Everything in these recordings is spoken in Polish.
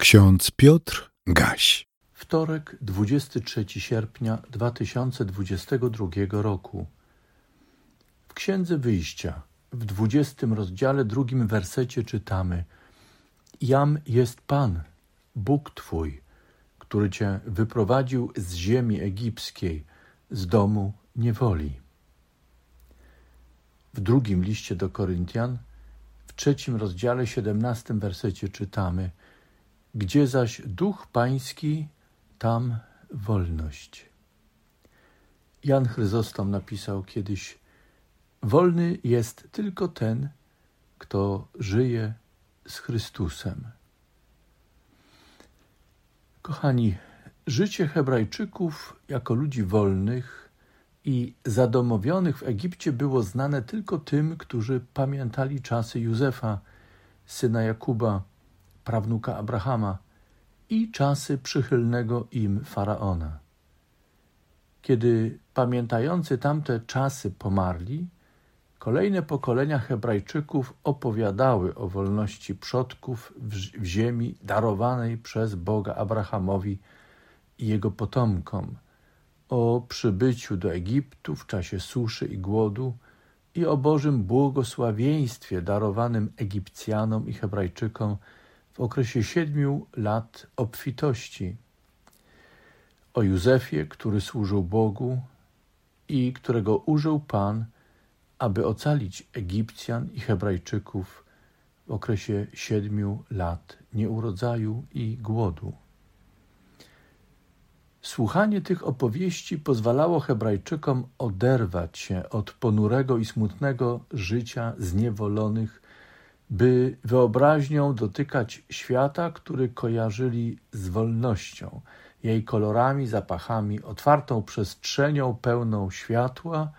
Ksiądz Piotr Gaś. Wtorek, 23 sierpnia 2022 roku. W Księdze Wyjścia, w 20 rozdziale, drugim wersecie czytamy: Jam jest Pan, Bóg Twój, który Cię wyprowadził z ziemi egipskiej, z domu niewoli. W drugim liście do Koryntian, w trzecim rozdziale, 17 wersecie czytamy: gdzie zaś duch pański, tam wolność. Jan Chryzostom napisał kiedyś: Wolny jest tylko ten, kto żyje z Chrystusem. Kochani, życie Hebrajczyków jako ludzi wolnych i zadomowionych w Egipcie było znane tylko tym, którzy pamiętali czasy Józefa, syna Jakuba, prawnuka Abrahama i czasy przychylnego im faraona. Kiedy pamiętający tamte czasy pomarli, kolejne pokolenia Hebrajczyków opowiadały o wolności przodków w, w ziemi darowanej przez Boga Abrahamowi i jego potomkom, o przybyciu do Egiptu w czasie suszy i głodu i o Bożym błogosławieństwie darowanym Egipcjanom i Hebrajczykom w okresie siedmiu lat obfitości. O Józefie, który służył Bogu i którego użył Pan, aby ocalić Egipcjan i Hebrajczyków w okresie siedmiu lat nieurodzaju i głodu. Słuchanie tych opowieści pozwalało Hebrajczykom oderwać się od ponurego i smutnego życia zniewolonych by wyobraźnią dotykać świata, który kojarzyli z wolnością, jej kolorami, zapachami, otwartą przestrzenią pełną światła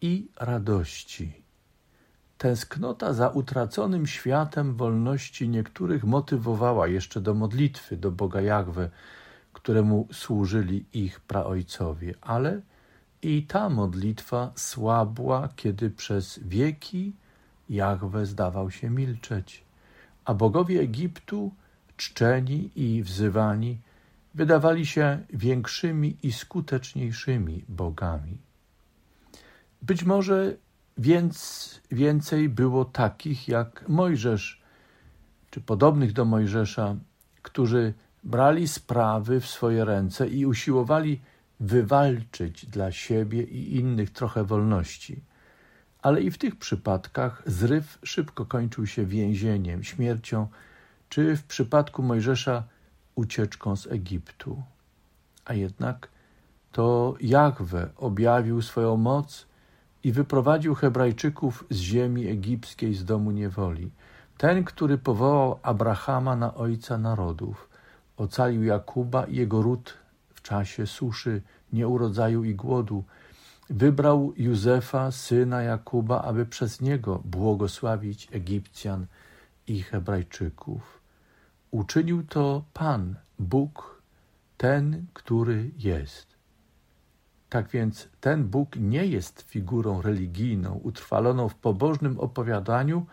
i radości. Tęsknota za utraconym światem wolności niektórych motywowała jeszcze do modlitwy do Boga Jahwe, któremu służyli ich praojcowie, ale i ta modlitwa słabła, kiedy przez wieki Jahwe zdawał się milczeć, a bogowie Egiptu, czczeni i wzywani, wydawali się większymi i skuteczniejszymi bogami. Być może więc więcej było takich jak Mojżesz, czy podobnych do Mojżesza, którzy brali sprawy w swoje ręce i usiłowali wywalczyć dla siebie i innych trochę wolności ale i w tych przypadkach zryw szybko kończył się więzieniem, śmiercią, czy w przypadku Mojżesza ucieczką z Egiptu. A jednak to Jahwe objawił swoją moc i wyprowadził Hebrajczyków z ziemi egipskiej, z domu niewoli. Ten, który powołał Abrahama na ojca narodów, ocalił Jakuba i jego ród w czasie suszy, nieurodzaju i głodu, wybrał Józefa, syna Jakuba, aby przez niego błogosławić Egipcjan i Hebrajczyków. Uczynił to Pan, Bóg, ten, który jest. Tak więc ten Bóg nie jest figurą religijną, utrwaloną w pobożnym opowiadaniu,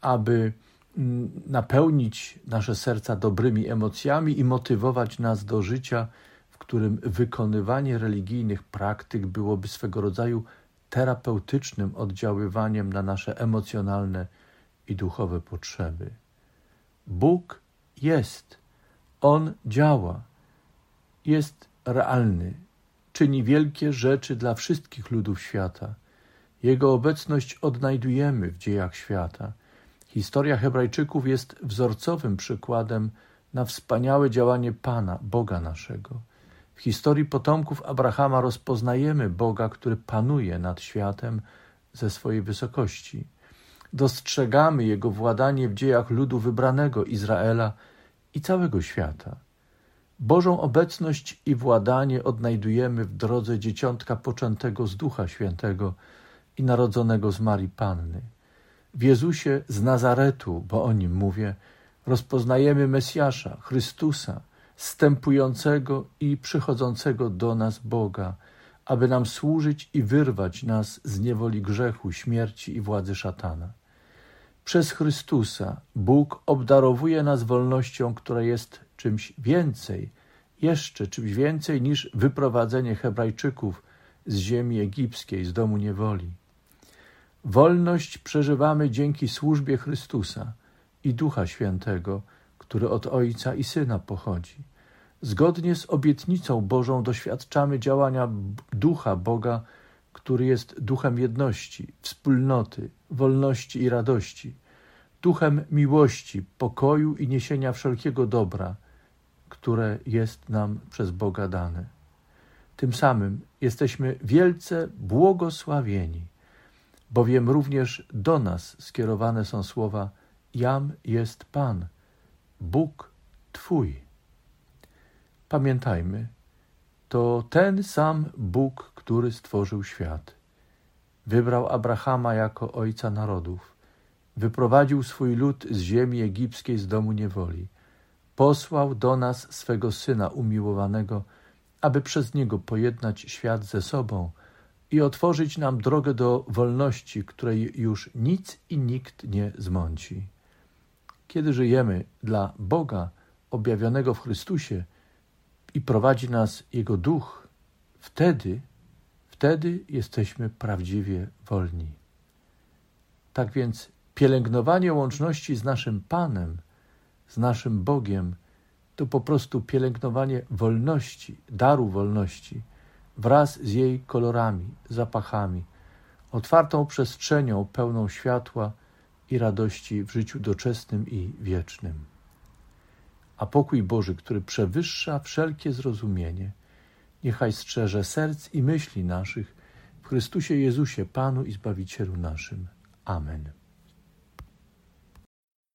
aby mm, napełnić nasze serca dobrymi emocjami i motywować nas do życia w którym wykonywanie religijnych praktyk byłoby swego rodzaju terapeutycznym oddziaływaniem na nasze emocjonalne i duchowe potrzeby. Bóg jest, On działa, jest realny, czyni wielkie rzeczy dla wszystkich ludów świata. Jego obecność odnajdujemy w dziejach świata. Historia Hebrajczyków jest wzorcowym przykładem na wspaniałe działanie Pana, Boga naszego. W historii potomków Abrahama rozpoznajemy Boga, który panuje nad światem ze swojej wysokości. Dostrzegamy Jego władanie w dziejach ludu wybranego Izraela i całego świata. Bożą obecność i władanie odnajdujemy w drodze dzieciątka poczętego z Ducha Świętego i narodzonego z Marii Panny. W Jezusie z Nazaretu, bo o nim mówię, rozpoznajemy Mesjasza, Chrystusa, stępującego i przychodzącego do nas Boga, aby nam służyć i wyrwać nas z niewoli grzechu, śmierci i władzy szatana. Przez Chrystusa Bóg obdarowuje nas wolnością, która jest czymś więcej, jeszcze czymś więcej niż wyprowadzenie Hebrajczyków z ziemi egipskiej, z domu niewoli. Wolność przeżywamy dzięki służbie Chrystusa i Ducha Świętego, który od Ojca i Syna pochodzi. Zgodnie z obietnicą Bożą doświadczamy działania Ducha Boga, który jest duchem jedności, wspólnoty, wolności i radości, duchem miłości, pokoju i niesienia wszelkiego dobra, które jest nam przez Boga dane. Tym samym jesteśmy wielce błogosławieni, bowiem również do nas skierowane są słowa Jam jest Pan, Bóg Twój. Pamiętajmy, to ten sam Bóg, który stworzył świat. Wybrał Abrahama jako ojca narodów, wyprowadził swój lud z ziemi egipskiej, z domu niewoli, posłał do nas swego syna umiłowanego, aby przez niego pojednać świat ze sobą i otworzyć nam drogę do wolności, której już nic i nikt nie zmąci. Kiedy żyjemy dla Boga objawionego w Chrystusie i prowadzi nas Jego duch, wtedy, wtedy jesteśmy prawdziwie wolni. Tak więc pielęgnowanie łączności z naszym Panem, z naszym Bogiem, to po prostu pielęgnowanie wolności, daru wolności, wraz z jej kolorami, zapachami, otwartą przestrzenią pełną światła i radości w życiu doczesnym i wiecznym. A pokój Boży, który przewyższa wszelkie zrozumienie, niechaj strzeże serc i myśli naszych w Chrystusie Jezusie, Panu i Zbawicielu naszym. Amen.